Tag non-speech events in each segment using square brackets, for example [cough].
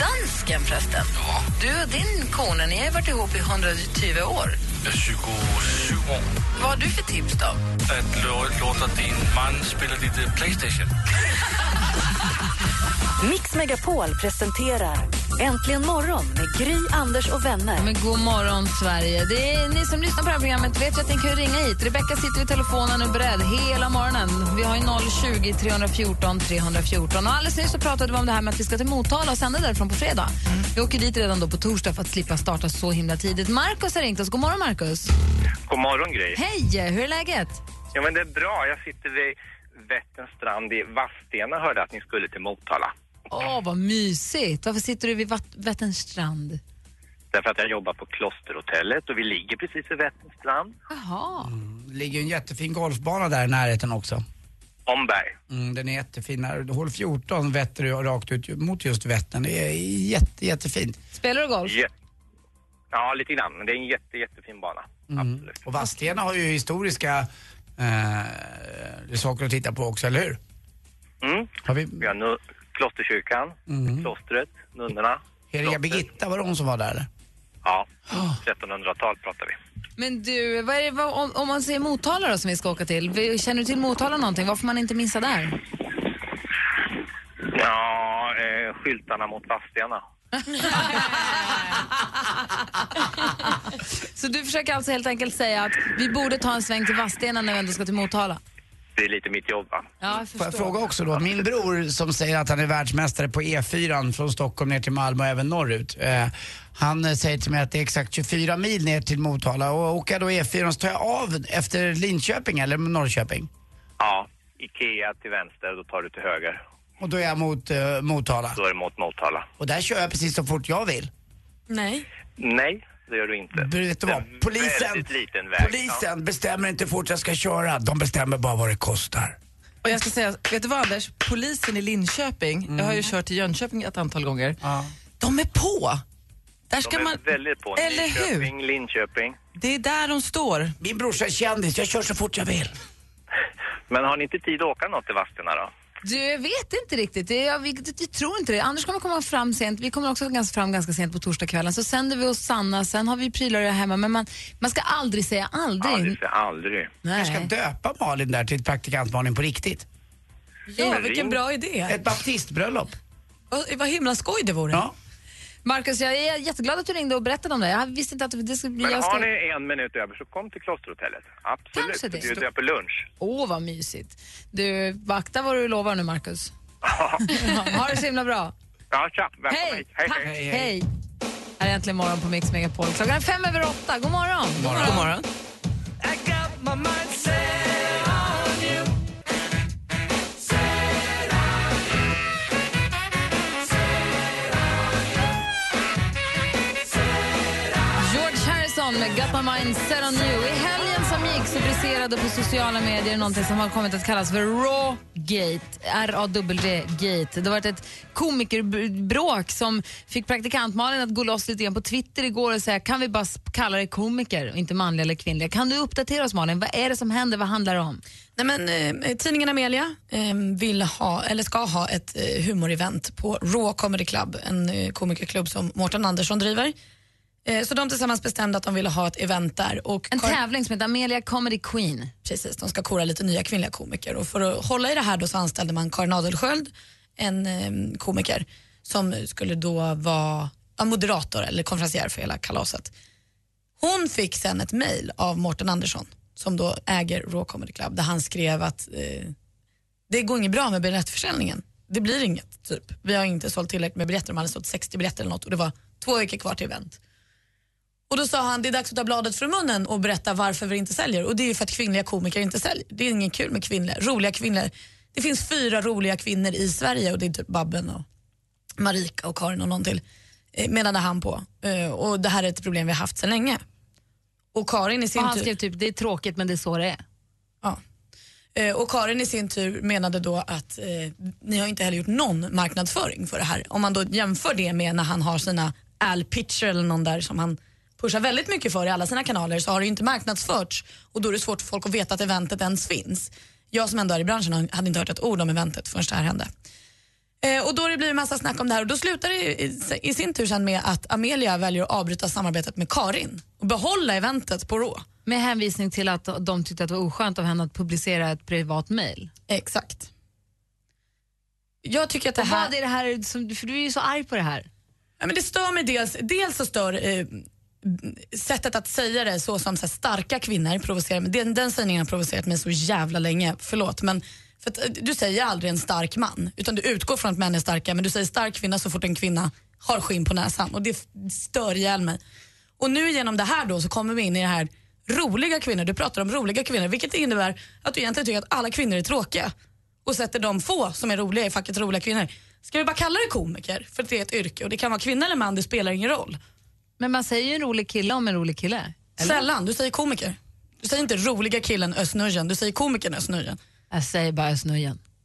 Dansken förresten. Du och din kone, ni har varit ihop i 120 år. 27 år. Vad har du för tips då? Att lå- låta din man spela lite Playstation. [laughs] Mix Megapol presenterar Äntligen morgon med Gry, Anders och vänner. Men god morgon, Sverige. Det är ni som lyssnar på det här programmet vet ju att ni kan ringa hit. Rebecka sitter vid telefonen och beredd hela morgonen. Vi har ju 020 314 314. Och alldeles nyss så pratade vi om det här med att vi ska till Motala och sända därifrån på fredag. Vi åker dit redan då på torsdag för att slippa starta så himla tidigt. Markus har ringt oss. God morgon, Markus. God morgon Gry. Hej! Hur är läget? Ja men det är bra. Jag sitter vid Vätterns strand i Vadstena hörde att ni skulle till Motala. Åh, vad mysigt. Varför sitter du vid Vatt- Vätterns strand? Därför att jag jobbar på Klosterhotellet och vi ligger precis vid Vätterns strand. Jaha. Det ligger en jättefin golfbana där i närheten också. Omberg. Mm, den är jättefin. Hål 14 vetter ju rakt ut mot just Vättern. Det är jätte, jättefint. Spelar du golf? Jä- ja, lite grann. Men det är en jätte, jättefin bana. Absolut. Och Vadstena har ju historiska eh, saker att titta på också, eller hur? Mm. Har vi Vi har nu Klosterkyrkan, klostret, nunnorna. Heliga. Birgitta, var det hon som var där eller? Ja, 1300-tal pratar vi. Men du, vad är det, vad, om, om man säger Motala då som vi ska åka till, känner du till Motala någonting? Vad får man inte missa där? Ja, eh, skyltarna mot Vadstena. Så du försöker alltså helt enkelt säga att vi borde ta en sväng till Vadstena när vi ändå ska till Motala? Det är lite mitt jobb va? Ja, jag Får jag fråga också då, min bror som säger att han är världsmästare på E4 från Stockholm ner till Malmö och även norrut. Eh, han säger till mig att det är exakt 24 mil ner till Motala och åker jag då E4 så tar jag av efter Linköping eller Norrköping. Ja, Ikea till vänster, då tar du till höger. Och då är jag mot eh, Motala. Då är det mot Motala. Och där kör jag precis så fort jag vill. Nej. Nej, det gör du inte. Vet du vad? En Polisen, väldigt liten väg. polisen bestämmer inte hur fort jag ska köra. De bestämmer bara vad det kostar. Och jag ska säga, vet du vad Anders? Polisen i Linköping, jag har ju kört till Jönköping ett antal gånger, Ja. de är på. Där ska De är man, väldigt på. Eller hur? Nyköping, Linköping. det är där de står. Min brorsa är kändis, jag kör så fort jag vill. Men har ni inte tid att åka något till Vadstena då? Du, vet inte riktigt. Det, jag, vi, vi tror inte det. Anders kommer komma fram sent. Vi kommer också ganska fram ganska sent på torsdagskvällen. Så sänder vi oss Sanna, sen har vi prylar hemma. Men man, man ska aldrig säga aldrig. Aldrig, säga aldrig. Jag ska Nej. döpa Malin där till praktikant Malin på riktigt. Ja, vilken bra idé. Ett baptistbröllop. Vad, vad himla skoj det vore. Ja. Marcus, jag är jätteglad att du ringde och berättade om det. Jag visste inte att det skulle bli... Men jag ska... har ni en minut över så kom till Klosterhotellet. Absolut, Kanske det. bjuder jag på lunch. Åh, vad mysigt. Du, vakta vad du lovar nu, Marcus. [laughs] ha det så himla bra. Ja, tja. Välkommen Hej! hit. Hej, Tack. hej. Hej. Här är äntligen morgon på Mix Megapol. Klockan är fem över åtta. God morgon. God morgon. God morgon. George Got My Mind Set On You. I helgen som gick så briserade på sociala medier någonting som har kommit att kallas för Rawgate. R-A-W-Gate. Det har varit ett komikerbråk som fick praktikant Malin att gå loss lite grann på Twitter igår och säga kan vi bara kalla dig komiker och inte manliga eller kvinnliga. Kan du uppdatera oss Malin? Vad är det som händer? Vad handlar det om? Nej, men, eh, tidningen Amelia eh, vill ha, eller ska ha ett eh, humorevent på Raw Comedy Club, en eh, komikerklubb som Mårten Andersson driver. Eh, så de tillsammans bestämde att de ville ha ett event där. Och En tävling som heter Amelia Comedy Queen. Precis, de ska kora lite nya kvinnliga komiker och för att hålla i det här då så anställde man Karin Adelsköld, en eh, komiker som skulle då vara moderator eller konferencier för hela kalaset. Hon fick sen ett mejl av Mårten Andersson som då äger Raw Comedy Club där han skrev att eh, det går inget bra med biljettförsäljningen. Det blir inget, typ. Vi har inte sålt tillräckligt med biljetter, de hade sålt 60 biljetter eller något och det var två veckor kvar till event. Och då sa han, det är dags att ta bladet från munnen och berätta varför vi inte säljer. Och det är ju för att kvinnliga komiker inte säljer. Det är inget kul med kvinnliga, roliga kvinnor. Det finns fyra roliga kvinnor i Sverige och det är typ Babben och Marika och Karin och någon till. eh, menade han på. Eh, och det här är ett problem vi har haft sedan länge. Och Karin i sin Och han tur... skrev typ, det är tråkigt men det är så det är. Ja. Eh, Och Karin i sin tur menade då att eh, ni har inte heller gjort någon marknadsföring för det här. Om man då jämför det med när han har sina Al Pitcher eller någon där som han pushar väldigt mycket för i alla sina kanaler så har det ju inte marknadsförts och då är det svårt för folk att veta att eventet ens finns. Jag som ändå är i branschen hade inte hört ett ord om eventet förrän det här hände. Eh, och då det en massa snack om det här och då slutar det i, i sin tur sen med att Amelia väljer att avbryta samarbetet med Karin och behålla eventet på Raw. Med hänvisning till att de tyckte att det var oskönt av henne att publicera ett privat mail. Exakt. Jag tycker att det Och här... vad är det här, som, för du är ju så arg på det här. Ja, men det stör mig dels, dels så stör eh, sättet att säga det så som så här, starka kvinnor provocerar mig. Den, den sägningen har provocerat mig så jävla länge, förlåt men för att, eh, du säger aldrig en stark man utan du utgår från att män är starka men du säger stark kvinna så fort en kvinna har skinn på näsan och det stör ihjäl mig. Och nu genom det här då så kommer vi in i det här roliga kvinnor, du pratar om roliga kvinnor vilket innebär att du egentligen tycker att alla kvinnor är tråkiga och sätter de få som är roliga i facket roliga kvinnor. Ska vi bara kalla det komiker för att det är ett yrke och det kan vara kvinna eller man, det spelar ingen roll. Men man säger ju en rolig kille om en rolig kille. Eller? Sällan, du säger komiker. Du säger inte roliga killen Özz du säger komikern Özz Jag säger bara Özz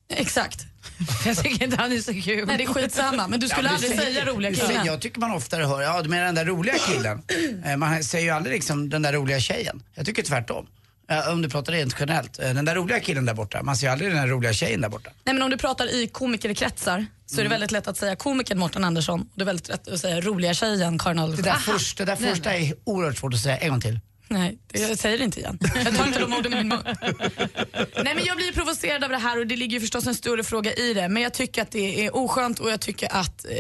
Exakt. [laughs] Jag tycker inte han är så kul. Nej det är skitsamma men du skulle Ja, men aldrig du säger- säga roliga du säger- killen. Jag tycker man oftare hör, ja du menar den där roliga killen. [clears throat] Eh, man säger ju aldrig liksom den där roliga tjejen. Jag tycker tvärtom. Eh, Om du pratar rent generellt. Eh, Den där roliga killen där borta, man säger aldrig den där roliga tjejen där borta. Nej men om du pratar i komikerkretsar så är det väldigt lätt att säga komikern Mårten Andersson och det är väldigt lätt att säga roliga tjejen Karin Det Adolfsson. där, först, det där första är oerhört svårt att säga en gång till. Nej, det, jag säger det inte igen. Jag tar inte de orden i min mun. [laughs] Nej men jag blir provocerad av det här och det ligger ju förstås en större fråga i det. Men jag tycker att det är oskönt och jag tycker att eh,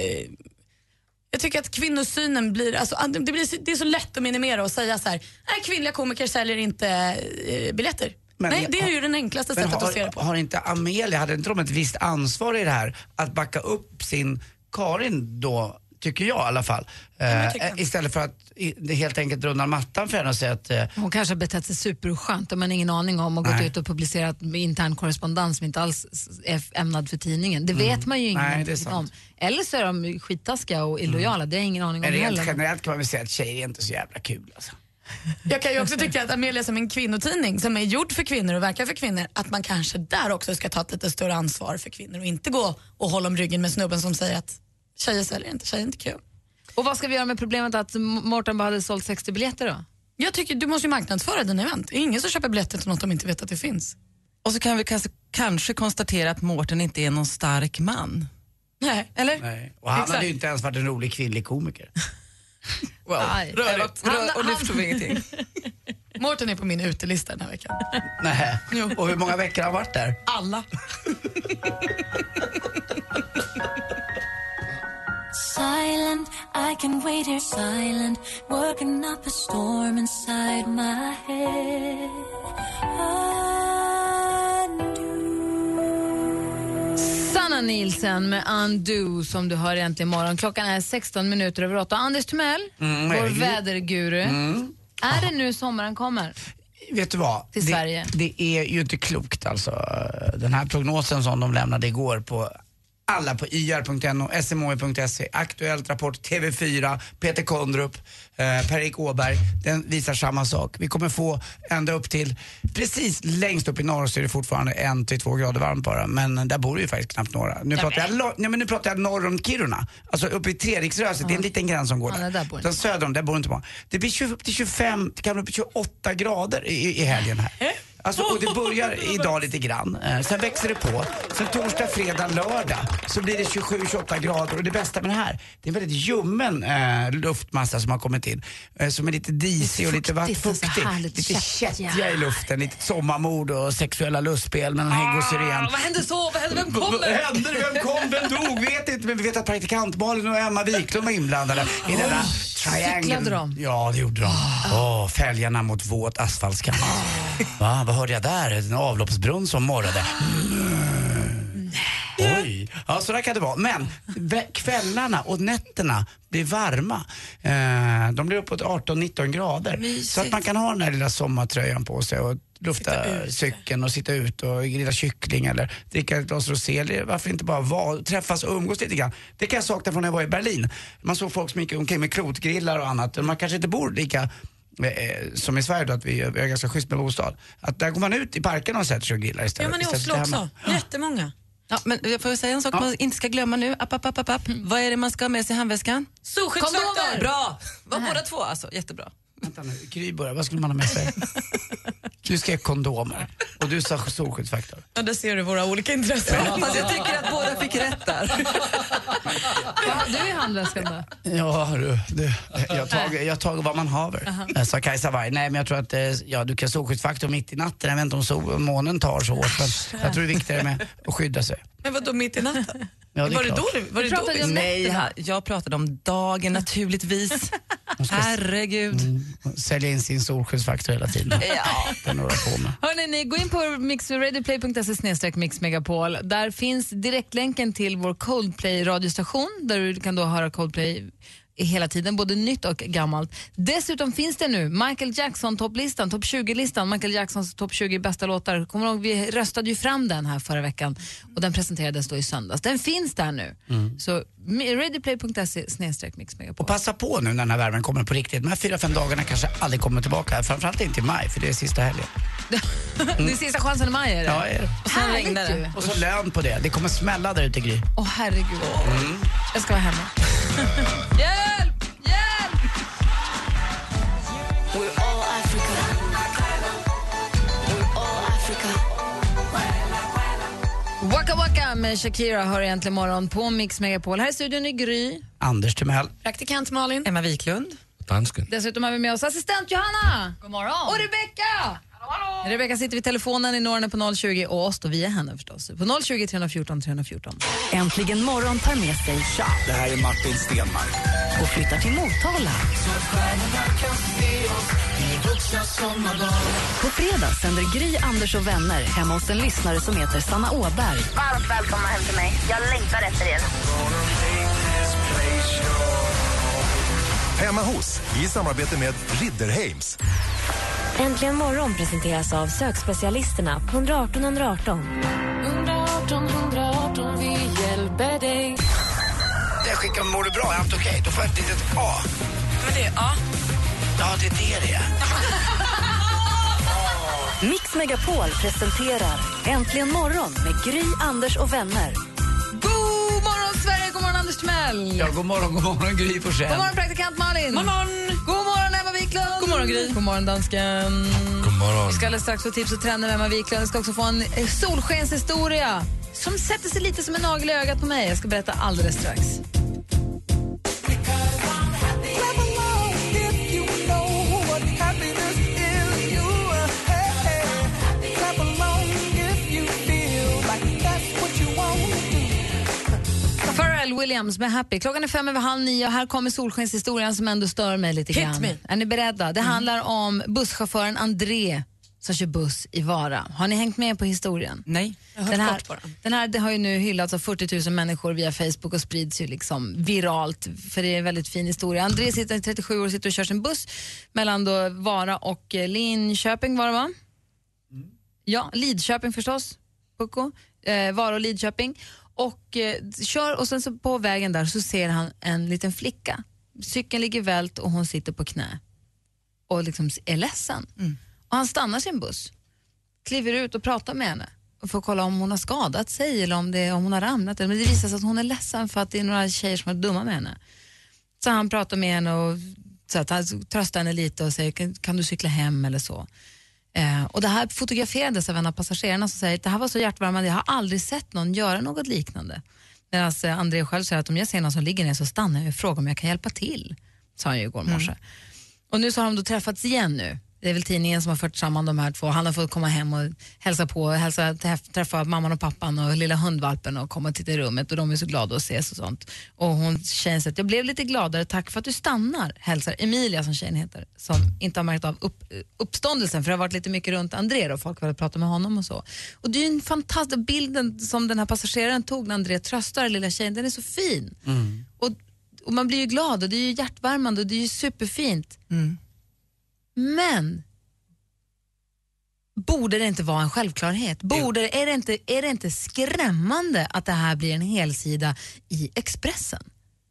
jag tycker att kvinnosynen blir, alltså, det, blir, så- det är så lätt att minimera och säga så här, nej kvinnliga komiker säljer inte eh, biljetter. Men- nej, det är ju den enklaste sättet att se det på. har, har inte Amelia, hade inte de ett visst ansvar i det här att backa upp sin Karin då, tycker jag i alla fall. tycka. Eh, istället för att i, det helt enkelt dra undan mattan för henne och säga att eh, Hon kanske har betett sig superskönt och man har ingen aning om och gått Nej. ut och publicerat med intern korrespondens som inte alls är ämnad för tidningen. Det vet man ju Mm. Ingenting om. Eller så är de skittaskiga och illojala, det har jag ingen aning om men rent heller. generellt kan man väl säga att tjejer är inte så jävla kul alltså. Jag kan ju också tycka att Amelia som en kvinnotidning som är gjord för kvinnor och verkar för kvinnor, att man kanske där också ska ta ett lite större ansvar för kvinnor och inte gå och hålla om ryggen med snubben som säger att tjejer säljer inte, tjejer är inte kul. Och vad ska vi göra med problemet att Mårten bara hade sålt 60 biljetter då? Jag tycker du måste ju marknadsföra din event. Det är ingen som köper biljetter till något de inte vet att det finns. Och så kan vi kanske, kanske konstatera att Mårten inte är någon stark man. Nej. Eller? Nej. Och han Exakt. hade ju inte ens varit en rolig kvinnlig komiker. [laughs] Wow. Aj. Rörigt. Han- Rör, och nu han- förstår vi ingenting. [laughs] Mårten är på min utelista den här veckan. Nej. Och hur många veckor har han varit där? Alla. Silent, I can wait here silent, working up a storm inside my head. Sanna Nielsen med Undo som du hör äntligen imorgon. Klockan är 16 minuter över 8. Anders Timell, Mm, vår väderguru. Är det nu sommaren kommer? Vet du vad? Till det, Sverige. Det är ju inte klokt alltså. Den här prognosen som de lämnade igår på alla på yr.no, smoe.se, Aktuellt Rapport, TV4, Peter Kondrup, eh, Per-Erik Åberg. Den visar samma sak. Vi kommer få ända upp till, precis längst upp i norr så är det fortfarande en till två grader varmt bara. Men där bor det ju faktiskt knappt några. Nu, pratar jag, lo- nej, men nu pratar jag norr om Kiruna. Alltså uppe i Treriksröset, det är en liten gräns som går Ja, där. där bor söder om, där bor inte många. Det blir 20, upp till 25, det kan bli upp till 28 grader i, i helgen här. Alltså, och det börjar [laughs] idag lite grann, eh, sen växer det på. Sen torsdag, fredag, lördag så blir det 27-28 grader och det bästa med det här, det är en väldigt ljummen eh, luftmassa som har kommit in. Eh, som är lite disig och lite fuktigt fuktig. härligt Lite kättja. i luften, lite sommarmord och sexuella lustspel mellan hägg och syren. Vad hände så? Vad hände? Vem Vad kommer? hände? Vem kom? Vem dog? Vet inte, men vi vet att praktikant Malin och Emma Wiklund var inblandade i denna triangeln. cyklade de? Ja, det gjorde de. Åh, fälgarna mot våt asfaltskant. Va, vad hörde jag där? En avloppsbrunn som morrade. Oj. Ja så där kan det vara. Men vä- kvällarna och nätterna blir varma. Eh, de blir uppåt 18-19 grader. Så att man kan ha den här lilla sommartröjan på sig och lufta cykeln och sitta ut och grilla kyckling eller dricka ett glas rosé. Eller varför inte bara vara, träffas och umgås lite grann. Det kan jag sakna från när jag var i Berlin. Man såg folk som gick omkring med klotgrillar och annat. Man kanske inte bor lika som i Sverige då, att vi vi har ganska schysst med bostad. Att där går man ut i parken och sätter sig och grillar Ja, istället. men i Oslo också. Jättemånga. Ja, men jag får säga en sak Ja. man inte ska glömma nu. App, app, app, app, app. Vad är det man ska ha med sig i handväskan? Solskyddsfaktor! Bra! Var båda två alltså, jättebra. Vänta nu, Gry börjar. Vad skulle man ha med sig? [laughs] Du skrev kondomer och du sa solskyddsfaktor. Ja, där ser du våra olika intressen. Fast jag tycker att båda fick rätt där. Vad du i handväskan då? Ja du, du jag tar jag tar vad man haver, uh sa Kajsa Warg. Nej men jag tror att eh, ja, du kan solskyddsfaktor mitt i natten. Jag vet inte om sol, månen tar så hårt men jag tror det är viktigare med att skydda sig. Men vadå mitt i natten? Ja, det är var det då var det Du då pratade om Nej, ha- jag pratade om dagen naturligtvis. [laughs] Herregud. Sälja in sin solskyddsfaktor hela tiden. [laughs] Ja. Den några på med. Hörrni, ni, gå in på mixradioplay.se snedstreck mixmegapol. Där finns direktlänken till vår Coldplay-radiostation där du kan då höra Coldplay hela tiden, både nytt och gammalt. Dessutom finns det nu Michael Jackson-topplistan, topp 20-listan, Michael Jacksons topp 20 bästa låtar. Kommer ihåg, vi röstade ju fram den här förra veckan och den presenterades då i söndags. Den finns där nu. Så radioplay.se snedstreck mixmegapol. Och passa på nu när den här värmen kommer på riktigt. De här fyra, fem dagarna kanske aldrig kommer tillbaka. Framförallt inte i maj för det är sista helgen. [laughs] Det är sista chansen i maj är det. Ja, är det. Och sen Härligt regnar det. Och så lön på det. Det kommer smälla där ute Gry. Åh herregud. Jag ska vara hemma. [laughs] Hjälp! Waka Waka med Shakira hör egentligen morgon på Mix Megapol. Här i studion är Gry. Anders Timell. Praktikant Malin. Emma Wiklund. Dansken. Dessutom har vi med oss assistent Johanna. God morgon. Och Rebecka. Rebecka sitter vid telefonen i Norrne på 020 och oss då via henne förstås. På 020 314 314. Äntligen morgon tar med sig Tja, det här är Martin Stenmark. och flyttar till Motala. På fredag sänder Gry, Anders och vänner hemma hos en lyssnare som heter Sanna Åberg. Varmt välkomna hem till mig. Jag längtar efter er. Hemma hos, i samarbete med Ridderheims. Äntligen morgon presenteras av sökspecialisterna på 118 118. 118 118, vi hjälper dig. Jag skickar mår du bra? Är allt okej? Då får jag ett litet A. Men det, ja. Ja, det är det det är. Mix Megapol presenterar Äntligen morgon med Gry, Anders och vänner. God morgon Sverige, god morgon Anders Timell. Ja, god morgon, god morgon Gry Forssell. God morgon praktikant Malin. God morgon. God morgon Emma Wiklund. God morgon Gry. God morgon dansken. God morgon. Vi ska alldeles strax få tips och trender med Emma Wiklund. Vi ska också få en eh, solskenshistoria som sätter sig lite som en nagel i ögat på mig. Jag ska berätta alldeles strax. Pharrell Williams med Happy. Klockan är fem över halv nio och här kommer solskenshistorien som ändå stör mig lite Hit grann. me. Är ni beredda? Det handlar om busschauffören André som kör buss i Vara. Har ni hängt med på historien? Nej. Den här, den här det har ju nu hyllats av 40 000 människor via Facebook och sprids ju liksom viralt för det är en väldigt fin historia. André sitter, 37 år sitter och kör sin buss mellan då Vara och eh, Linköping var det va? Ja, Lidköping förstås. Pucko. Eh, Vara och Lidköping. Och eh, kör och sen så på vägen där så ser han en liten flicka. Cykeln ligger vält och hon sitter på knä och liksom är ledsen. Och han stannar sin buss, kliver ut och pratar med henne och får kolla om hon har skadat sig eller om, det, om hon har ramlat. Men det visar sig att hon är ledsen för att det är några tjejer som är dumma med henne. Så han pratar med henne och så att han tröstar henne lite och säger kan, kan du cykla hem eller så. Eh, och det här fotograferades av en av passagerarna som säger att det här var så hjärtvärmande, jag har aldrig sett någon göra något liknande. Medan eh, André själv säger att om jag ser någon som ligger ner så stannar jag och frågar om jag kan hjälpa till. Sa han ju igår morse. Och nu så har de då träffats igen nu. Det är väl tidningen som har fört samman de här två. Han har fått komma hem och hälsa på, hälsa, träff- träffa mamman och pappan och lilla hundvalpen och komma och titta i rummet och de är så glada att ses och sånt. Och hon tjejen säger att jag blev lite gladare, tack för att du stannar, hälsar Emilia som tjejen heter, som inte har märkt av upp, uppståndelsen för det har varit lite mycket runt André och folk har velat prata med honom och så. Och det är ju en fantastisk bilden som den här passageraren tog när André tröstar lilla tjejen, den är så fin. Och, och man blir ju glad och det är ju hjärtvärmande och det är ju superfint. Men borde det inte vara en självklarhet? Borde, är, det inte, är det inte skrämmande att det här blir en helsida i Expressen?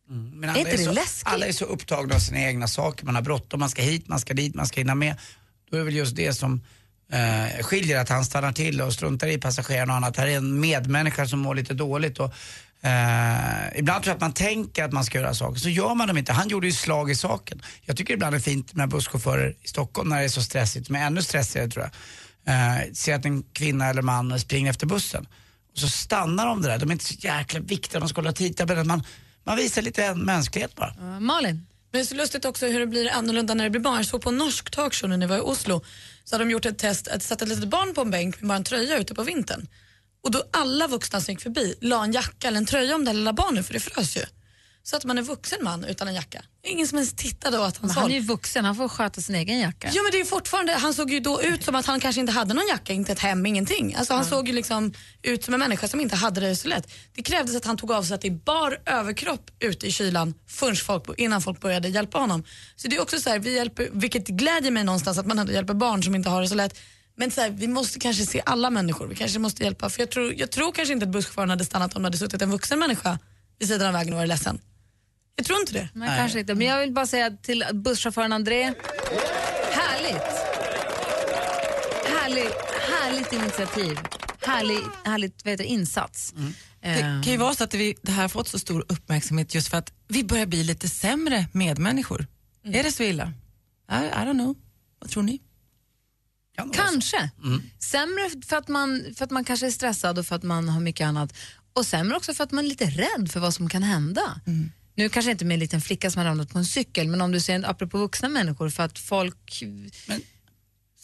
Men Är inte är det så, läskigt? Alla är så upptagna av sina egna saker. Man har bråttom, man ska hit, man ska dit, man ska hinna med. Då är det väl just det som eh, skiljer att han stannar till och struntar i passagerarna och annat. Här är en medmänniska som mår lite dåligt. Och, eh, ibland tror jag att man tänker att man ska göra saker, så gör man dem inte. Han gjorde ju slag i saken. Jag tycker ibland det är fint med busschaufförer i Stockholm när det är så stressigt, men ännu stressigare tror jag. Eh, ser att en kvinna eller man springer efter bussen. Och så stannar de där, de är inte så jäkla viktiga, de ska hålla tidtabellen. Man, man visar lite mänsklighet bara. Uh, Malin? Men det är så lustigt också hur det blir annorlunda när det blir barn. Jag såg på en norsk talkshow nu när jag var i Oslo. Så hade de gjort ett test att sätta ett litet barn på en bänk med bara en tröja ute på vintern. Och då alla vuxna som gick förbi la en jacka eller en tröja om det lilla barnet för det frös ju. Så att man är vuxen man utan en jacka. Ingen som ens tittade åt hans Men han håll. är ju vuxen, han får sköta sin egen jacka. Ja men det är fortfarande, han såg ju då ut som att han kanske inte hade någon jacka, inte ett hem, ingenting. Alltså han såg ju liksom ut som en människa som inte hade det så lätt. Det krävdes att han tog av sig att i bar överkropp ute i kylan folk, innan folk började hjälpa honom. Så det är också så här, vi hjälper, vilket glädjer mig någonstans att man hjälper barn som inte har det så lätt. Men så här, vi måste kanske se alla människor, vi kanske måste hjälpa. För jag tror, jag tror kanske inte att busschauffören hade stannat om det hade suttit en vuxen människa vid sidan av vägen och varit ledsen. Jag tror inte det. Nej, kanske inte. Men jag vill bara säga till busschauffören André, härligt. Härligt, härligt initiativ. Härlig, härligt vad heter insats. Det kan ju vara så att vi, det här har fått så stor uppmärksamhet just för att vi börjar bli lite sämre medmänniskor. Är det så illa? I, I don't know. Vad tror ni? Kanske. Sämre för att, man, för att man kanske är stressad och för att man har mycket annat. Och sämre också för att man är lite rädd för vad som kan hända. Nu kanske inte med en liten flicka som har ramlat på en cykel, men om du ser, apropå vuxna människor, för att folk...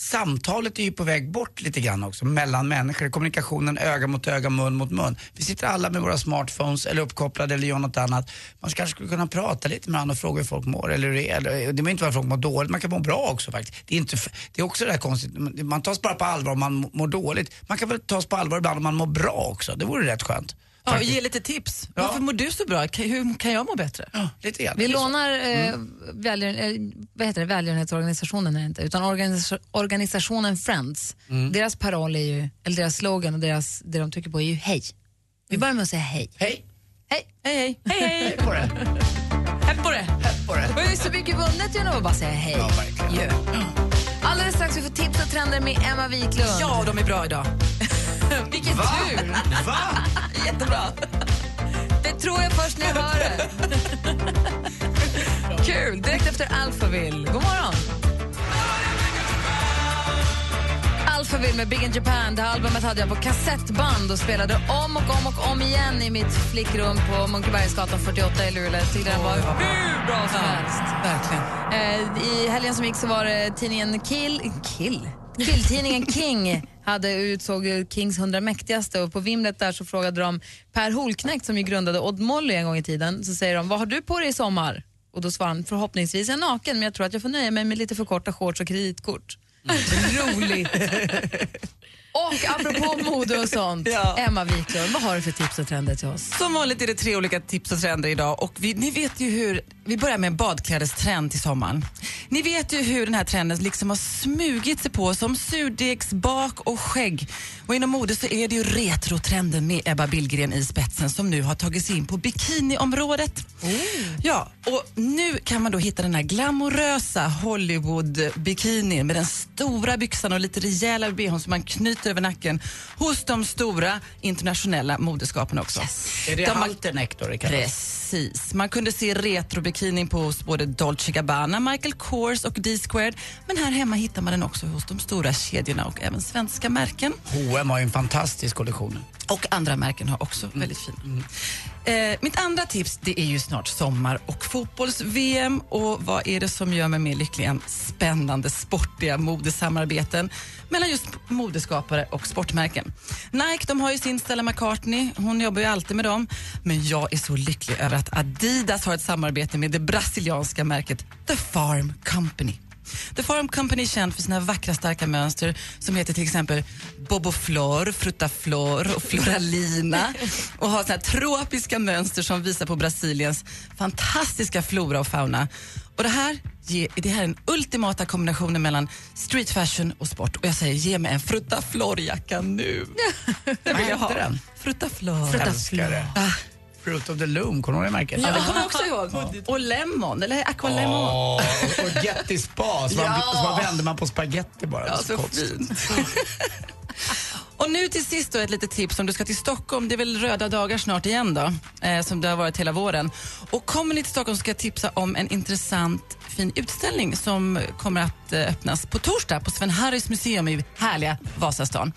Samtalet är ju på väg bort lite grann också, mellan människor. Kommunikationen öga mot öga, mun mot mun. Vi sitter alla med våra smartphones eller uppkopplade eller gör något annat. Man kanske skulle kunna prata lite med varandra och fråga hur folk mår. Eller hur det, är. det behöver inte vara att folk mår dåligt, man kan må bra också faktiskt. Det är, inte, det är också det där konstigt, man tas bara på allvar om man mår dåligt. Man kan väl tas på allvar ibland om man mår bra också, det vore rätt skönt. Ja, och ge lite tips. Varför mår du så bra? Hur kan jag må bättre? Ja, lite grann. Vi lånar eh, välgör, eh, vad heter det? välgörenhetsorganisationen, är det inte, utan organisa- organisationen Friends. Deras paroll är ju, eller deras slogan och deras, det de trycker på är ju hej. Vi börjar med att säga hej. Hej! Hej! Hej, hej. Hej, hej! på det. Hepp på det! på det. Och det är så mycket vunnet genom att bara säga hej. Ja, verkligen. Ju. Alldeles strax vi får tips och trender med Emma Wiklund. Ja, de är bra idag. [laughs] Vilken Va? tur! Va? [laughs] Jättebra. Det tror jag först när jag hör det. [laughs] Kul! Direkt efter Alphaville. God morgon! Alphaville med Big in Japan. Det här albumet hade jag på kassettband och spelade om och om och om igen i mitt flickrum på Munkebergsgatan 48 i Luleå. Tyckte den var hur bra som helst. Verkligen. Eh, I helgen som gick så var det tidningen Kill... Kill? Killtidningen King hade utsåg Kings 100 mäktigaste och på Vimlet där så frågade de Per Holknekt som ju grundade Odd Molly en gång i tiden, så säger de vad har du på dig i sommar? Och då svarar han förhoppningsvis är jag naken men jag tror att jag får nöja mig med lite för korta shorts och kreditkort. Roligt! Och apropå mode och sånt, Ja. Emma Wiklund, vad har du för tips och trender till oss? Som vanligt är det tre olika tips och trender idag. Och vi, ni vet ju hur, vi börjar med en badklädestrend till sommaren. Ni vet ju hur den här trenden liksom har smugit sig på som surdegsbak och skägg. Och inom mode så är det ju retrotrenden med Ebba Billgren i spetsen som nu har tagit sig in på bikiniområdet. Ja, och nu kan man då hitta den här glamorösa Hollywood-bikinin med den stora byxan och lite rejäla bhn som man knyter över nacken hos de stora internationella modeskapen också. Är det De halterneck då det kallas? Precis. Man kunde se retrobikinin på hos både Dolce Gabbana, Michael Kors och D-Squared. Men här hemma hittar man den också hos de stora kedjorna och även svenska märken. H&M har ju en fantastisk kollektion. Och andra märken har också väldigt fina. Eh, mitt andra tips det är ju snart sommar och fotbolls-VM. Och vad är det som gör mig mer lycklig än spännande sportiga modesamarbeten mellan just modeskapare och sportmärken? Nike de har ju sin Stella McCartney, hon jobbar ju alltid med dem. Men jag är så lycklig över att Adidas har ett samarbete med det brasilianska märket The Farm Company. The Farm Company är känd för sina vackra starka mönster som heter till exempel Boboflor, Frutaflor och Floralina och har såna här tropiska mönster som visar på Brasiliens fantastiska flora och fauna. Och det här, det här är den ultimata kombinationen mellan street fashion och sport. Och jag säger, ge mig en Frutaflor-jacka nu. [laughs] Det vill jag ha. den? Frutaflor. Älskar det. Ah. Fruit of the Loom, kommer du ihåg det märket? Ja, det kommer jag också ihåg. Och Lemon, eller Aqualemon. Åh, och Getty Spa, så, man, Ja. så man vänder man på spaghetti bara. Ja, så konstigt. Och nu till sist då ett litet tips om du ska till Stockholm. Det är väl röda dagar snart igen då, eh, som det har varit hela våren. Och kommer ni till Stockholm ska jag tipsa om en intressant fin utställning som kommer att eh, öppnas på torsdag på Sven Harrys museum i härliga Vasastan.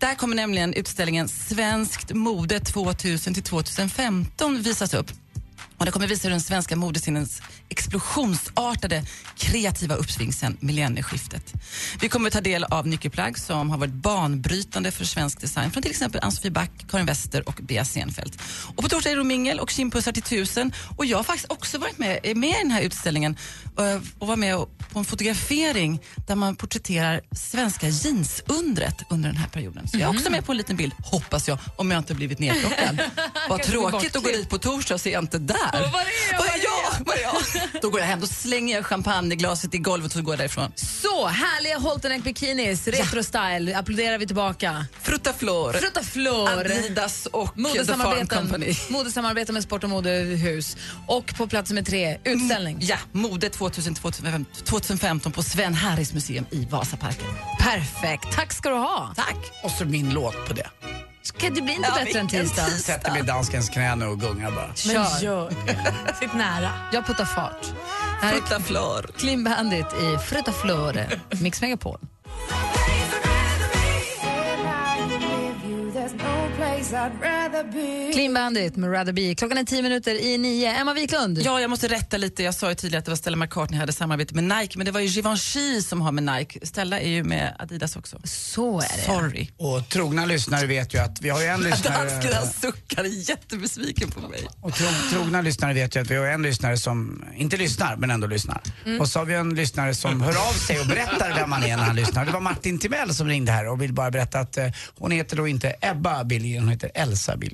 Där kommer nämligen utställningen Svenskt mode 2000 till 2015 visas upp. Och det kommer visa hur den svenska modescenens explosionsartade kreativa uppsving sedan millennieskiftet. Vi kommer ta del av nyckelplagg som har varit banbrytande för svensk design från till exempel Ann-Sofie Back, Karin Wester och Bea Senfeldt. Och på torsdag är det mingel och kindpussar till tusen. Och jag har faktiskt också varit med, med i den här utställningen eh, och var med på en fotografering där man porträtterar svenska jeansundret under den här perioden. Så jag är också med på en liten bild, hoppas jag, om jag inte blivit [laughs] nedplockad. Vad tråkigt att gå dit på torsdag och se jag inte där. Var är jag? Var är jag? Var är jag? Då går jag hem, då slänger jag champagneglaset i golvet och så går därifrån. Så, härliga Holteneck bikinis, retro style. Applåderar vi tillbaka. Frutaflor. Frutaflor. Adidas och The Farm Company. modesamarbeten med sport och modehus. Och på plats nummer tre, utställning. Ja, Mode 2000 2015 på Sven Harrys museum i Vasaparken. Perfekt. Tack ska du ha. Tack. Och så min låt på det. Ska det bli inte Ja, bättre än tisdag? Sätter mig i danskens knä nu och gungar bara. Kör. Men gör Sitt nära. Jag puttar fart. Är Frutaflor. Clean Bandit i Frutaflore, Mix Megapol. Clean Bandit med Rather Be. Klockan är tio minuter i nio. Emma Wiklund. Ja, jag måste rätta lite. Jag sa ju tidigare att det var Stella McCartney hade samarbete med Nike, men det var ju Givenchy som har med Nike. Stella är ju med Adidas också. Så är det. Sorry. Och trogna lyssnare vet ju att vi har ju en Dansken lyssnare... [laughs] han suckar, är jättebesviken på mig. Och tro, trogna lyssnare vet ju att vi har en lyssnare som inte lyssnar, men ändå lyssnar. Mm. Och så har vi en lyssnare som hör av sig och berättar vem han är när han lyssnar. Det var Martin Timell som ringde här och vill bara berätta att eh, hon heter då inte Ebba Billgren, hon heter Elsa Billgren.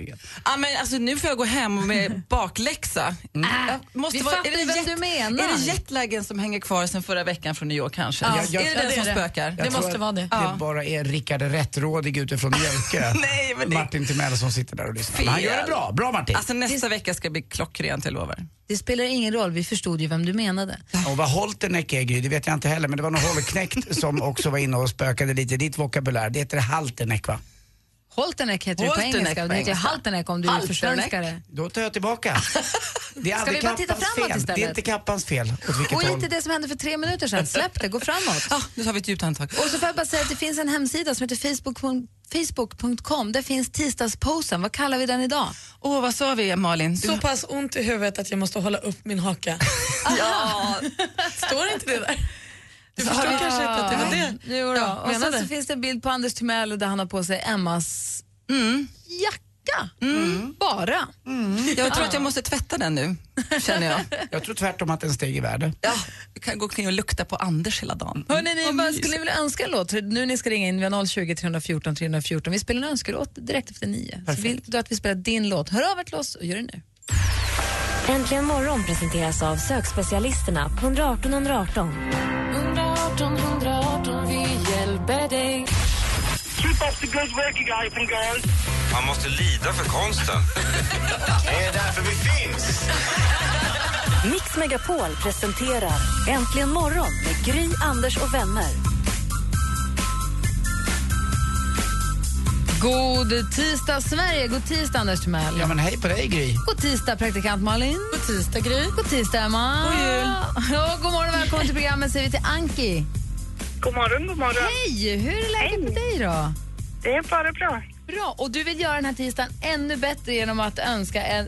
Ja, men alltså, nu får jag gå hem med [laughs] bakläxa. Äh, Jag måste vi vara, fattar är, det jet, du menar. är det jetlagen som hänger kvar sen förra veckan från New York kanske? Ja, jag- är det den det som det. spökar? Jag Det måste vara det. Det bara är Rickard Rättrådig utifrån Mjölke. [laughs] Nej, men det- Martin Timell som sitter där och lyssnar. Men han Fel. gör det bra. Bra Martin. Alltså nästa vecka ska bli klockrent, jag lovar. Det spelar ingen roll, vi förstod ju vem du menade. Och vad Holteneck är Gry, det vet jag inte heller, men det var någon Holknekt [laughs] som också var inne och spökade lite i ditt vokabulär. Det heter Halteneck va? Holteneck heter det på Holteneck engelska det heter. Halteneck om du är försvenskare. Då tar jag tillbaka. Det är Ska vi bara titta framåt fel. istället? Det är inte Kappans fel. Och håll. inte det som hände för tre minuter sedan. Släpp det, gå framåt. Ja, nu tar vi ett djupt andetag. Och så får jag bara säga att det finns en hemsida som heter facebook.com. Facebook.com. Där finns tisdagsposen. Vad kallar vi den idag? Åh, vad sa vi Malin? Du... Så pass ont i huvudet att jag måste hålla upp min haka. [laughs] Ja, Står inte det där? Du Så förstår vi- kanske inte att det var det Jo då. jag Och sen så finns det en bild på Anders Timell där han har på sig Emmas jacka. Bara. jag tror att jag måste tvätta den nu, känner jag. [laughs] Jag tror tvärtom att den steg i värde. Ja, jag kan gå omkring och lukta på Anders hela dagen. Hörrni, ni, Vad skulle ni vilja önska en låt? Nu ni ska ringa in, vi har 020 314 314. Vi spelar en önskelåt direkt efter nio. Så vill du att vi spelar din låt, hör av er till oss och gör det nu. Äntligen morgon presenteras av sökspecialisterna på 118 118. 118 118, vi hjälper dig. Keep up the good work you guys and girls. Man måste lida för konsten. [laughs] Det är därför vi finns. Mix Megapol presenterar Äntligen morgon med Gry, Anders och vänner. God tisdag Sverige, god tisdag Anders Timell. Ja men hej på dig Gry. God tisdag praktikant Malin. God tisdag Gry. God tisdag Emma. God jul. Ja, god morgon och välkommen till programmet säger vi till Anki. God morgon, god morgon. Hej, hur är läget med dig då? Det är bara bra. Bra, och du vill göra den här tisdagen ännu bättre genom att önska en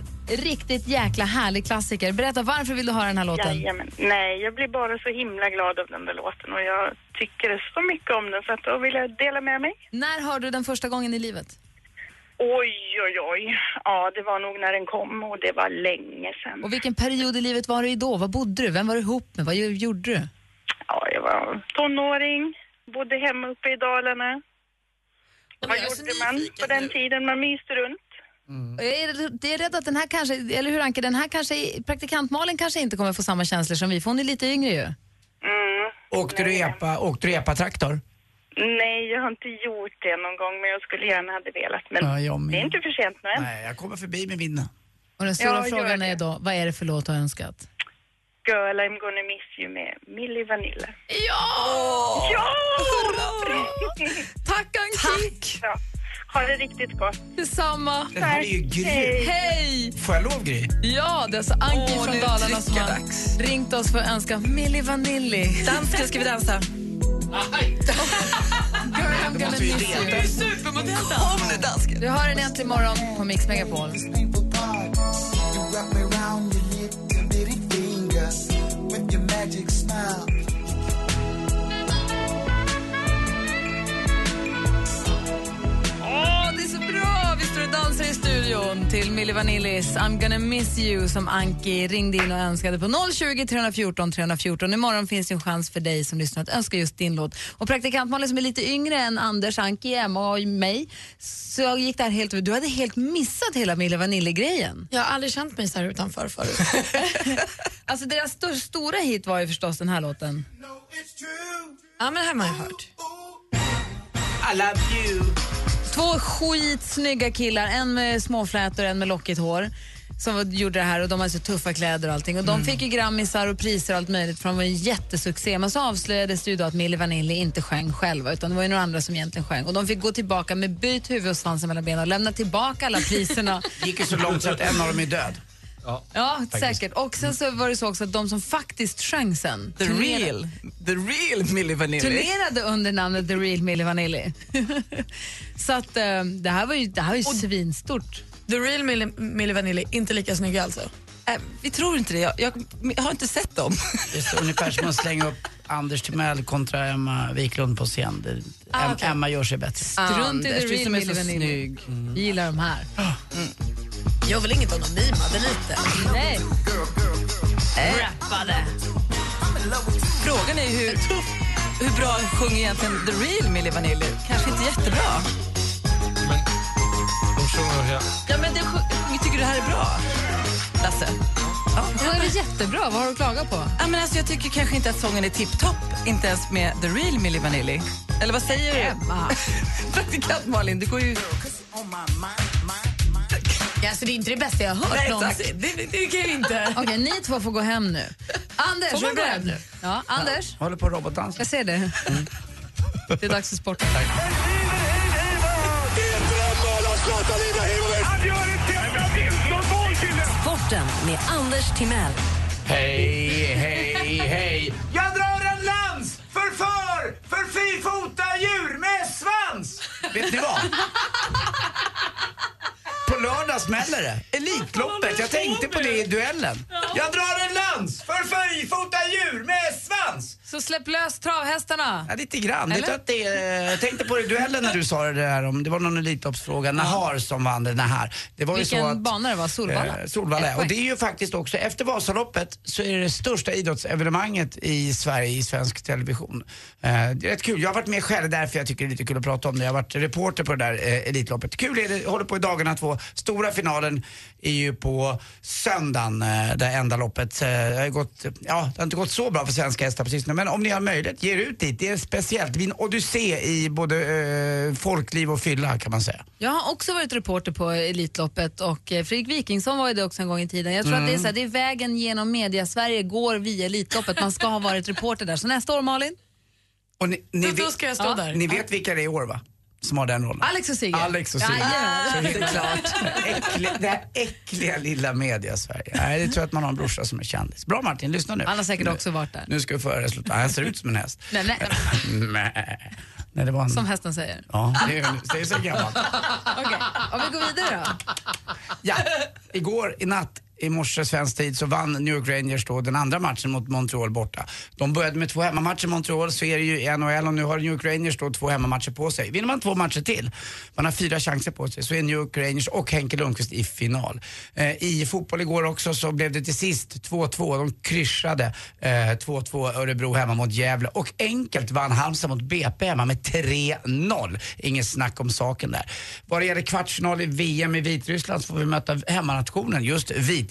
riktigt jäkla härlig klassiker. Berätta, varför vill du höra den här låten? Jajamän. Nej, jag blir bara så himla glad av den där låten och jag tycker så mycket om den så att då vill jag dela med mig. När hörde du den första gången i livet? Oj, oj, oj. Ja, det var nog när den kom och det var länge sedan. Och vilken period i livet var du i då? Var bodde du? Vem var du ihop med? Vad gjorde du? Ja, jag var tonåring, bodde hemma uppe i Dalarna. Vad gjorde man på den tiden? Man myste runt. Jag är, jag är rädd att den här kanske, eller hur Anke, den här kanske, praktikant Malin kanske inte kommer få samma känslor som vi, för hon är lite yngre ju. Mm. Åkte du epa, åkte du epa-traktor? Nej, jag har inte gjort det någon gång, men jag skulle gärna hade velat. Men Ja, jag det är inte för sent nu än. Nej, jag kommer förbi med min. Och den stora Ja, frågan är då, vad är det för låt du har önskat? Girl, I'm gonna miss you med Milli Vanilli. Ja! Ja! Tack Anki! Ja. Ha det riktigt gott. Detsamma. Den här är ju grym. Hej. Hej! Får jag lov Gry? Ja, det är alltså Anki Åh, från Dalarna som har dags. ringt oss för att önska Milli Vanilli. Dansken, ska vi dansa? Girl, I'm gonna miss you. Supermodell Kom nu dansken. Du hör den äntligen morgon på Mix Megapol. Åh, det är så bra! Vi står och dansar i Milli Vanillis I'm gonna miss you som Anki ringde in och önskade på 020 314 314. Imorgon finns det en chans för dig som lyssnar att önska just din låt. Och praktikant Malin som är lite yngre än Anders, Anki, Emma och mig, så gick det här helt Du hade helt missat hela Milli Vanilli-grejen. Jag har aldrig känt mig så här utanför förut. [laughs] Alltså deras sto- stora hit var ju förstås den här låten. ja, men det här har man ju hört. I love you. Två skitsnygga killar, en med småflätor och en med lockigt hår som gjorde det här och de hade så tuffa kläder och allting. Och de fick ju grammisar och priser och allt möjligt för de var en jättesuccé. Men så avslöjades det ju då att Milli Vanilli inte sjöng själva utan det var ju några andra som egentligen sjöng. Och de fick gå tillbaka med byt huvud och svansen mellan benen och lämna tillbaka alla priserna. [laughs] gick ju så långt så att en av dem är död. Ja, säkert. Och sen så var det så också att de som faktiskt sjöng sen The turnerade- real, the real Milli Vanilli. turnerade under namnet The Real Milli Vanilli. [laughs] så att eh, det här var ju, det här var ju svinstort. The real Milli, Milli Vanilli, inte lika snygga alltså? Äh, vi tror inte det. Jag, jag, jag har inte sett dem. [laughs] Det är ungefär som att slänga upp Anders Timell kontra Emma Wiklund på scen. Det, Ah, okej. Emma gör sig bättre. Strunt i The Real Milli Vanilli. Vi gillar de här. Jag vill inget anonymade lite. Nej. Rappade. Frågan är hur, hur bra sjunger egentligen the real Milli Vanilli? Kanske inte jättebra. De sjunger här. Ja, men det, tycker du det här är bra, Lasse? Det var väl jättebra. Vad har du att klaga på? Ja, men alltså, jag tycker kanske inte att sången är tipptopp, inte ens med the real Milli Vanilli. Eller vad säger du? Emma. [laughs] Praktikant Malin, det går ju... Ja, alltså, det är inte det bästa jag har hört Nej, någonsin. exakt. Det, det, det kan jag inte. Okej, ni två får gå hem nu. Anders, Får man gå hem nu? Ja, Anders. Håller på att robotdansa. Jag ser det. Det är dags för sporten. Sporten med Anders Timell. Hej, hej, hej. Jag drar en lans för för, för fyrfota djur med svans. Vet ni vad? På lördag smäller det. Elitloppet. Jag tänkte på det i duellen. Jag drar en lans för fyrfota djur med svans. Så släpp lös travhästarna. Ja, lite grann. Eller? Att det, jag tänkte på det i duellen när du sa det där om, det var någon Elitloppsfråga, Nahar som vann det här. Det var ju Vilken så att, bana det var? Solvalla? Eh, Solvalla, och det är ju faktiskt också, efter Vasaloppet så är det det största idrottsevenemanget i Sverige i svensk television. Eh, det är rätt kul, jag har varit med själv därför jag tycker det är lite kul att prata om det. Jag har varit reporter på det där eh, Elitloppet. Kul är det, håller på i dagarna två. Stora finalen är ju på söndagen, eh, det enda loppet. Eh, det, har gått, ja, det har inte gått så bra för svenska hästar precis nu, men om ni har möjlighet, ge er ut dit. Det är speciellt. Det blir en odyssé i både eh, folkliv och fylla kan man säga. Jag har också varit reporter på Elitloppet och eh, Fredrik Wikingsson var ju det också en gång i tiden. Jag tror att det är, så här, det är vägen genom media-Sverige går via Elitloppet. Man ska ha varit reporter där. Så nästa år Malin? Och ni, ni, Då- då vet- ska jag stå där. Ni vet vilka det är i år va? Som har den rollen. Alex och Sigge? Alex och Sigge. Jajamän. Så Såklart. Äckliga, det här äckliga lilla media-Sverige. Nej, det tror jag att man har en brorsa som är kändis. Bra Martin, lyssna nu. Han har säkert Nu- också varit där. Nu ska vi få höra resultatet. Han ser ut som en häst. Nej, nej. [laughs] Nej. Nej, det var en... Som hästen säger. Ja, det är, det är så gammalt. Okej, om vi går vidare då. Ja, igår i natt i morse svensk tid så vann New York Rangers då den andra matchen mot Montreal borta. De började med två hemmamatcher i Montreal, så är det ju i NHL och nu har New York Rangers då två hemmamatcher på sig. Vinner man två matcher till, man har fyra chanser på sig, så är New York Rangers och Henke Lundqvist i final. Eh, I fotboll igår också så blev det till sist 2-2. De kryssade eh, 2-2 Örebro hemma mot Gävle och enkelt vann Halmstad mot BP hemma med 3-0. Inget snack om saken där. Vad det gäller kvartsfinal i VM i Vitryssland så får vi möta hemmanationen, just Vitryssland,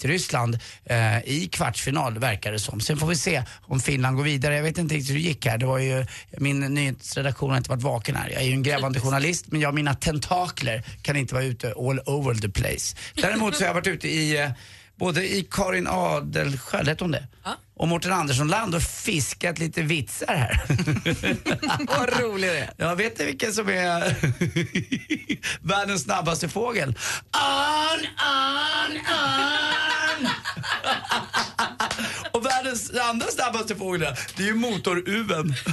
eh, i kvartsfinal verkar det som. Sen får vi se om Finland går vidare. Jag vet inte riktigt hur det gick här. Det var ju, min nyhetsredaktion har inte varit vaken här. Jag är ju en grävande journalist men jag mina tentakler kan inte vara ute all over the place. Däremot så har jag varit ute i eh, både i Karin Adelsköld, hette hon det? Och Mårten Andersson-land och fiskat lite vitsar här. [laughs] Vad rolig du är. Jag vet inte vilken som är [laughs] världens snabbaste fågel. On, on, on. och världens andra snabbaste fågel, det är ju motoruven. [laughs]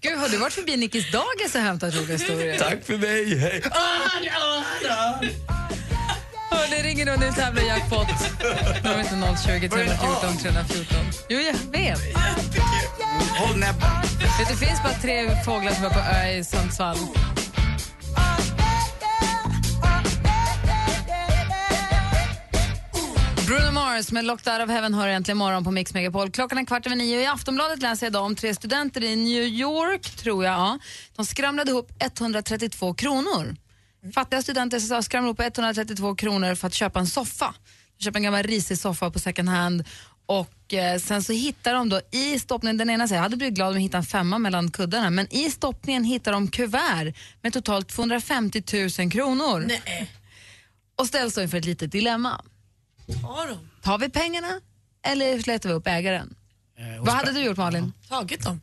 Gud, har du varit förbi Nickis dagis och hämtat roliga historier? Tack för mig, hej. Hörni, ringer nu nu tävlar jackpot. Nummer inte 020 314 314. Jo, jag vet. Håll näbben. Det finns bara tre fåglar som är på ö i Sundsvall. Bruno Mars med Locked Out of Heaven hör äntligen morgon på Mix Megapol. Klockan är kvart över nio. I Aftonbladet läser jag idag om tre studenter i New York, tror jag. Ja. De skramlade ihop 132 kronor. Fattiga studenter skramlade ihop 132 kronor för att köpa en soffa. De köper en gammal risig soffa på second hand och eh, sen så hittar de då i stoppningen, den ena säger jag hade blivit glad om jag hittade en femma mellan kuddarna, men i stoppningen hittar de kuvert med totalt 250 000 kronor. Nej. Och ställs då inför ett litet dilemma. Tar vi pengarna eller letar vi upp ägaren? Vad hade du gjort Malin? Tagit dem.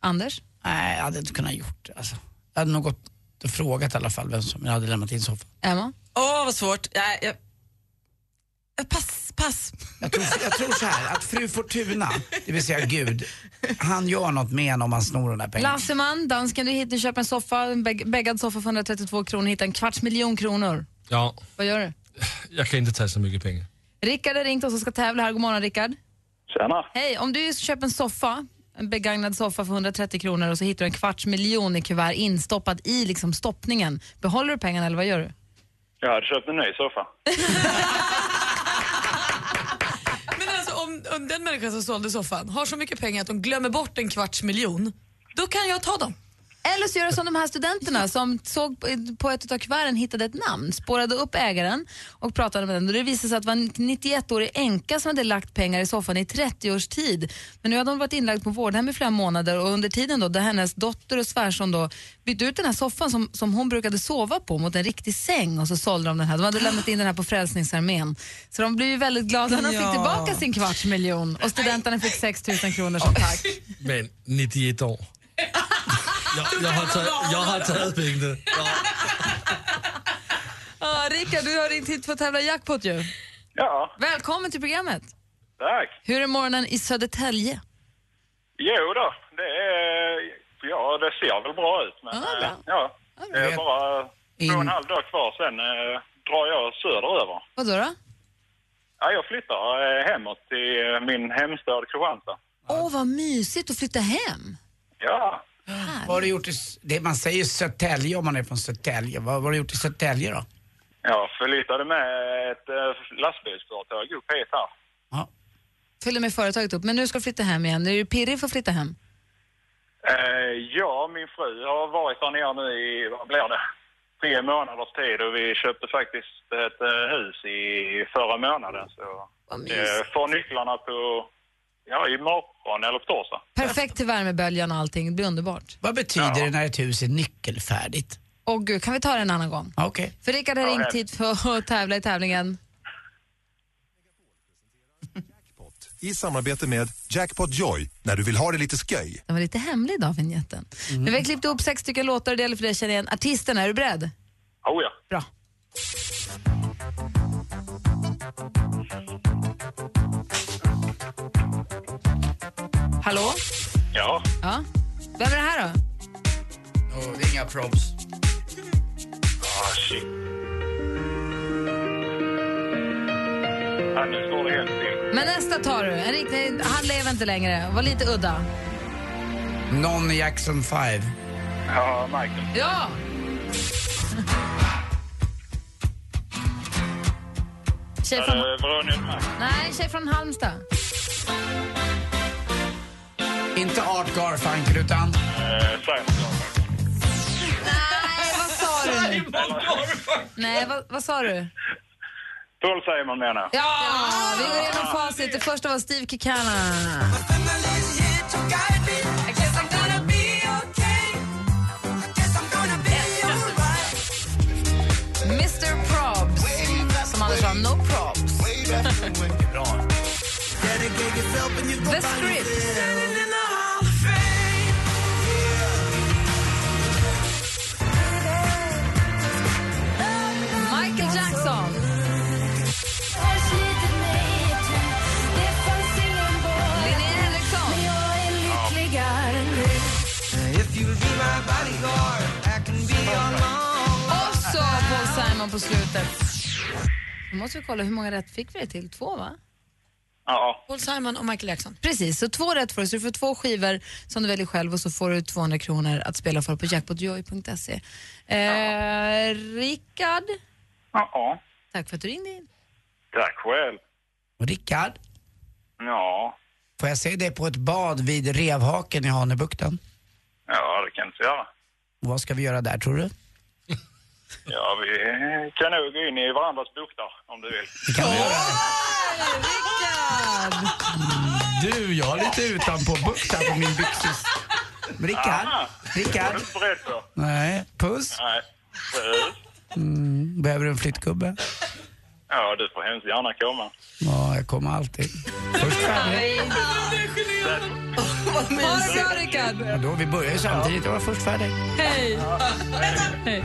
Anders? Nej, jag hade inte kunnat gjort det. Alltså. Jag hade nog gått och frågat i alla fall vem som jag hade lämnat in soffan. Emma? Åh, vad svårt. Jag... jag- Pass, pass. Jag tror, jag tror så här, att fru Fortuna, det vill säga Gud, han gör något med en om man snor de där pengarna. Lasseman, dansken, du hittar, köper en soffa, en bäg- bäggad soffa för 132 kronor, hittar en kvarts miljon kronor. Ja, Vad gör du? jag kan inte ta så mycket pengar. Rickard har ringt oss och ska tävla här. God morgon Rickard. Tjena. Hej, om du köper en soffa, en begagnad soffa för 130 kronor och så hittar du en kvarts miljon i kuvert instoppad i liksom stoppningen. Behåller du pengarna eller vad gör du? Jag hade köpt en ny soffa. [laughs] Men alltså om, om den människan som sålde soffan har så mycket pengar att de glömmer bort en kvarts miljon, då kan jag ta dem. Eller så gör du som de här studenterna som såg på- ett av kuverten hittade ett namn, spårade upp ägaren och pratade med den. Och det visade sig att det var en 91-årig änka som hade lagt pengar i soffan i 30 års tid. Men nu hade hon varit inlagd på vårdhem i flera månader och under tiden då, där hennes dotter och svärson då bytte ut den här soffan som, som hon brukade sova på mot en riktig säng och så sålde de den här. De hade lämnat in den här på Frälsningsarmén. Så de blev ju väldigt glada när de fick tillbaka sin kvarts miljon och studenterna fick 6 000 kronor som tack. Men 91 år. [laughs] Jag, jag, har, tagit, jag har tagit pengarna. Ja. [laughs] Ah, Rickard, du har ringt hit för att tävla jackpot ju. Ja, Välkommen till programmet. tack. Hur är morgonen i Södertälje? Jo då, det är... Ja, det ser väl bra ut. Men Ja, bra. ja, det är bara två och en halv dag kvar sen eh, drar jag söderöver. Vad då? då? Ja, jag flyttar eh, hemåt till eh, min hemstad Kristianstad. Åh, vad mysigt att flytta hem. Ja, Vad har du gjort i, det, man säger Södertälje om man är från Södertälje. Vad, vad har du gjort i Södertälje då? jag förlitade med ett eh, lastbilsföretag upp hit här. Följde med företaget upp, men nu ska du flytta hem igen. Är du pirrig för att flytta hem? Eh, ja, min fru har varit där nere nu i, vad blir det, tre månaders tid och vi köpte faktiskt ett eh, hus i förra månaden. Så eh, får nycklarna på, ja, imorgon eller på torsdag. Perfekt till värmeböljan och allting. Det blir underbart. Vad betyder det när ett hus är nyckelfärdigt? Åh gud, kan vi ta det en annan gång? Okej. För Rickard har Ja, ringt hit för att tävla i tävlingen. I samarbete med Jackpot Joy, när du vill ha det lite sköj. Den var lite hemlig idag, vignetten. Men vi har klippt ihop sex stycken låtar och det gäller för dig att känna igen artisterna. Är du beredd? Oh ja. Bra. Hallå? Ja, Ja. Vem är det här då? Och inga props. Ah, shit. Nu står det helt still. Men nästa tar du. En riktig, han lever inte längre. Var lite udda. Non Jackson 5. Ja, Michael. Ja! Tjej från, Veronica nej, tjej från Halmstad. Inte Art Garfunkel utan... Eh, Simon Nej, vad sa du nu? Nej, vad, vad sa du? Paul Simon menar jag. Ja, vi går igenom facit. Det första var Steve Kikana. Mr Probs, som Anders sa, no probs. The Script. Simon på slutet. Nu måste vi kolla hur många rätt fick vi det till? Två, va? Ja. Paul Simon och Michael Jackson. Precis, så två rätt får du. Så du får två skivor som du väljer själv och så får du 200 kronor att spela för på jackpotjoy.se. Eh, Rickard, Ja. tack för att du ringde in. Tack själv. Och Rickard, Ja. får jag se dig på ett bad vid Revhaken i Hanöbukten? Ja, det kan du göra. Och vad ska vi göra där tror du? Ja, vi kan nog gå in i varandras buktar om du vill. Det kan vi göra. Rickard! Du, jag har lite Utanpå bukten på min byxis. Rickard, Aha. Det var Rickard. du inte på. Nej, puss. Nej. Puss. Mm, behöver du en flyttgubbe? Ja, du får hemskt gärna komma. Ja, jag kommer alltid. Först färdig. Det bra, Rickard! Ja, då, vi börjar ju samtidigt. Jag var först färdig. Hej! Hej.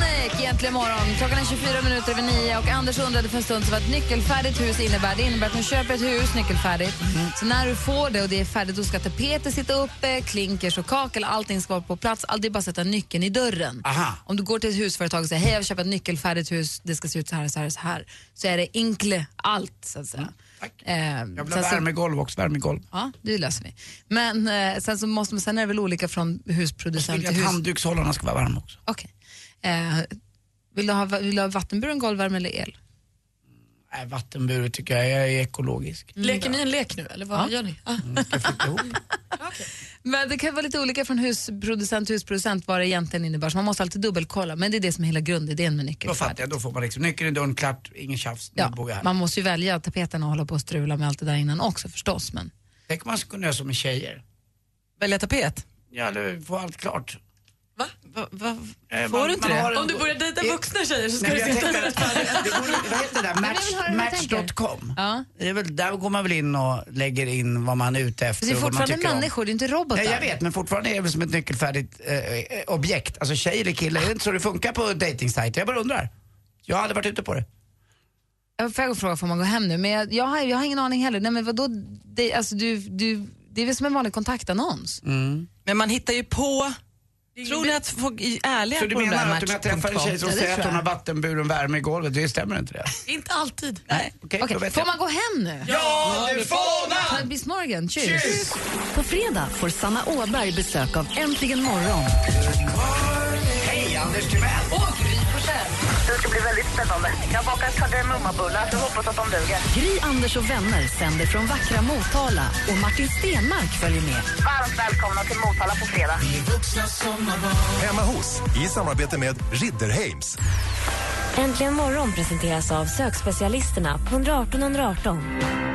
Whitesnake egentligen morgon. Klockan är 24 minuter över nio och Anders undrade för en stund vad ett nyckelfärdigt hus innebär. Det innebär att man köper ett hus nyckelfärdigt. Så när du får det och det är färdigt då ska tapeter sitta uppe, klinkers och kakel, allting ska vara på plats. Allt det är bara att sätta nyckeln i dörren. Aha. Om du går till ett husföretag och säger hej jag vill köpa ett nyckelfärdigt hus, det ska se ut så här, så här, så här. Så är det inkle allt så att säga. Eh, Jag vill ha värmegolv också, värmegolv. Ja, det löser vi. Men eh, sen så måste man, sen är det väl olika från Jag husproducent vill till att hus... handdukshållarna ska vara varma också. Okej. Eh, vill, du ha, vill du ha vattenburen golvvärme eller el? Nej, vattenburet tycker jag är ekologisk. Leker ni en lek nu eller vad Ja. gör ni? Ah. [laughs] Men det kan vara lite olika från husproducent till husproducent vad det egentligen innebär. Så man måste alltid dubbelkolla. Men det är det som är hela grundidén med Då nyckelfärdigt. fattar jag, då får man liksom nyckeln i dörren, klart, ingen tjafs, nu Ja, bor jag här. man måste ju välja tapeterna och hålla på och strula med allt det där innan också förstås. Men... Tänk om man skulle kunna göra som med tjejer. Välja tapet? Ja, det får allt klart. Va? Va? Eh, Får man- du inte det? en- Om du börjar dejta Eh, vuxna tjejer så ska Nej, du det borde- Vad heter det där? [laughs] Match, match.com. Ja. Det är väl, där går man väl in och lägger in vad man är ute efter. Det är och vad man fortfarande tycker om. människor, det är inte robotar. Nej, jag vet, men fortfarande är det som ett nyckelfärdigt eh, eh, objekt. Alltså tjej eller kille, är det inte så det funkar på dejtingsajter? Jag bara undrar. Jag har aldrig varit ute på det. Jag får jag fråga, får man gå hem nu? Men jag, jag, har, jag har ingen aning heller. Nej, men vadå? Det, alltså, du, du, det är väl som en vanlig kontaktannons? Men man hittar ju på... Tror ni att folk är ärliga Så du på de där menar att om jag träffar en tjej som det säger att hon har jag. vattenburen värme i golvet, det stämmer inte det? [laughs] Inte alltid. Nej, okej, Okej, då vet får jag. man gå hem nu? Ja, det får man! Bis Morgan, cheers! På fredag får Sanna Åberg besök av Äntligen morgon. Hej, Anders Timell! Det ska bli väldigt spännande. Jag har bakat kardemumma-bullar så hoppas att de duger. Gry, Anders och vänner sänder från vackra Motala och Martin Stenmark följer med. Varmt välkomna till Motala på fredag. Hemma hos, i samarbete med Ridderheims. Äntligen morgon presenteras av sökspecialisterna på 118 118.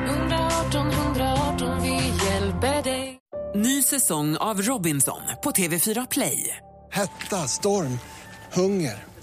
118 118, vi hjälper dig. Ny säsong av Robinson på TV4 Play. Hetta, storm, hunger.